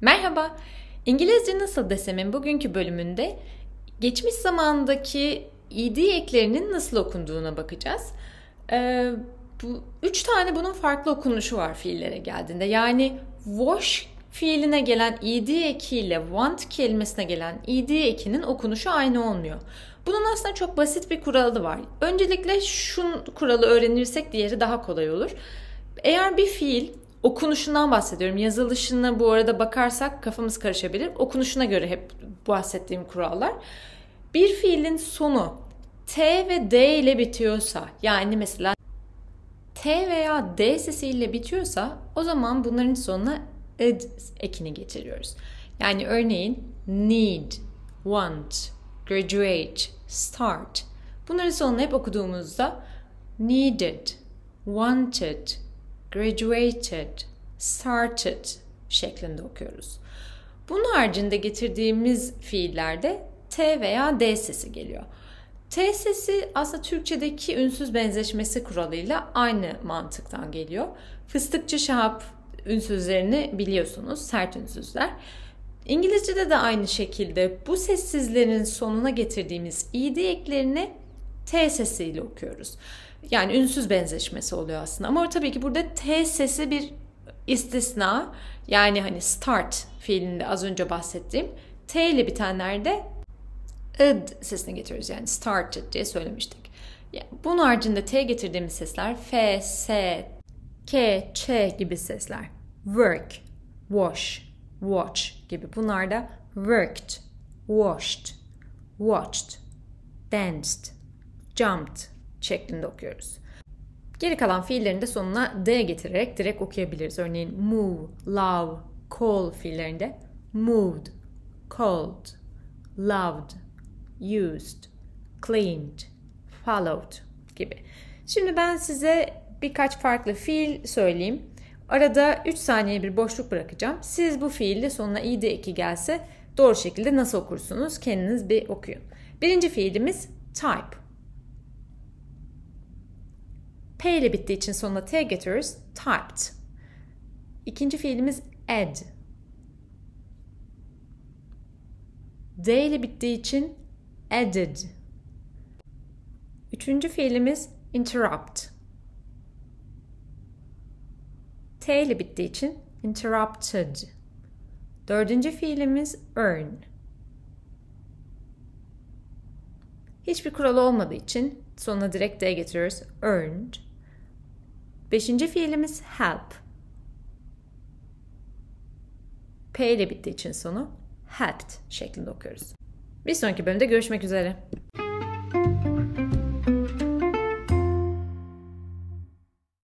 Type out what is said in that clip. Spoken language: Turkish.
Merhaba. İngilizce nasıl desemin bugünkü bölümünde geçmiş zamandaki ed eklerinin nasıl okunduğuna bakacağız. Ee, bu üç tane bunun farklı okunuşu var fiillere geldiğinde. Yani wash fiiline gelen ed ekiyle want kelimesine gelen ed ekinin okunuşu aynı olmuyor. Bunun aslında çok basit bir kuralı var. Öncelikle şu kuralı öğrenirsek diğeri daha kolay olur. Eğer bir fiil okunuşundan bahsediyorum. Yazılışına bu arada bakarsak kafamız karışabilir. Okunuşuna göre hep bahsettiğim kurallar. Bir fiilin sonu T ve D ile bitiyorsa yani mesela T veya D sesiyle bitiyorsa o zaman bunların sonuna id ekini getiriyoruz. Yani örneğin need, want, graduate, start. Bunların sonunu hep okuduğumuzda needed, wanted, graduated, started şeklinde okuyoruz. Bunun haricinde getirdiğimiz fiillerde T veya D sesi geliyor. T sesi aslında Türkçedeki ünsüz benzeşmesi kuralıyla aynı mantıktan geliyor. Fıstıkçı şahap ünsüzlerini biliyorsunuz, sert ünsüzler. İngilizce'de de aynı şekilde bu sessizlerin sonuna getirdiğimiz id eklerini T sesiyle okuyoruz. Yani ünsüz benzeşmesi oluyor aslında. Ama tabii ki burada T sesi bir istisna. Yani hani start fiilinde az önce bahsettiğim T ile bitenlerde id sesini getiriyoruz. Yani started diye söylemiştik. Bunun haricinde T getirdiğimiz sesler F, S, K, Ç gibi sesler. Work, wash, watch gibi. Bunlar da worked, washed, watched, danced, jumped şeklinde okuyoruz. Geri kalan fiillerin de sonuna D getirerek direkt okuyabiliriz. Örneğin move, love, call fiillerinde moved, called, loved, used, cleaned, followed gibi. Şimdi ben size birkaç farklı fiil söyleyeyim. Arada 3 saniye bir boşluk bırakacağım. Siz bu fiille sonuna id eki gelse doğru şekilde nasıl okursunuz? Kendiniz bir okuyun. Birinci fiilimiz type. P ile bittiği için sonuna T getiriyoruz. Typed. İkinci fiilimiz add. D ile bittiği için added. Üçüncü fiilimiz interrupt. T ile bittiği için interrupted. Dördüncü fiilimiz earn. Hiçbir kural olmadığı için sonuna direkt D getiriyoruz. Earned. Beşinci fiilimiz help. P ile bittiği için sonu helped şeklinde okuyoruz. Bir sonraki bölümde görüşmek üzere.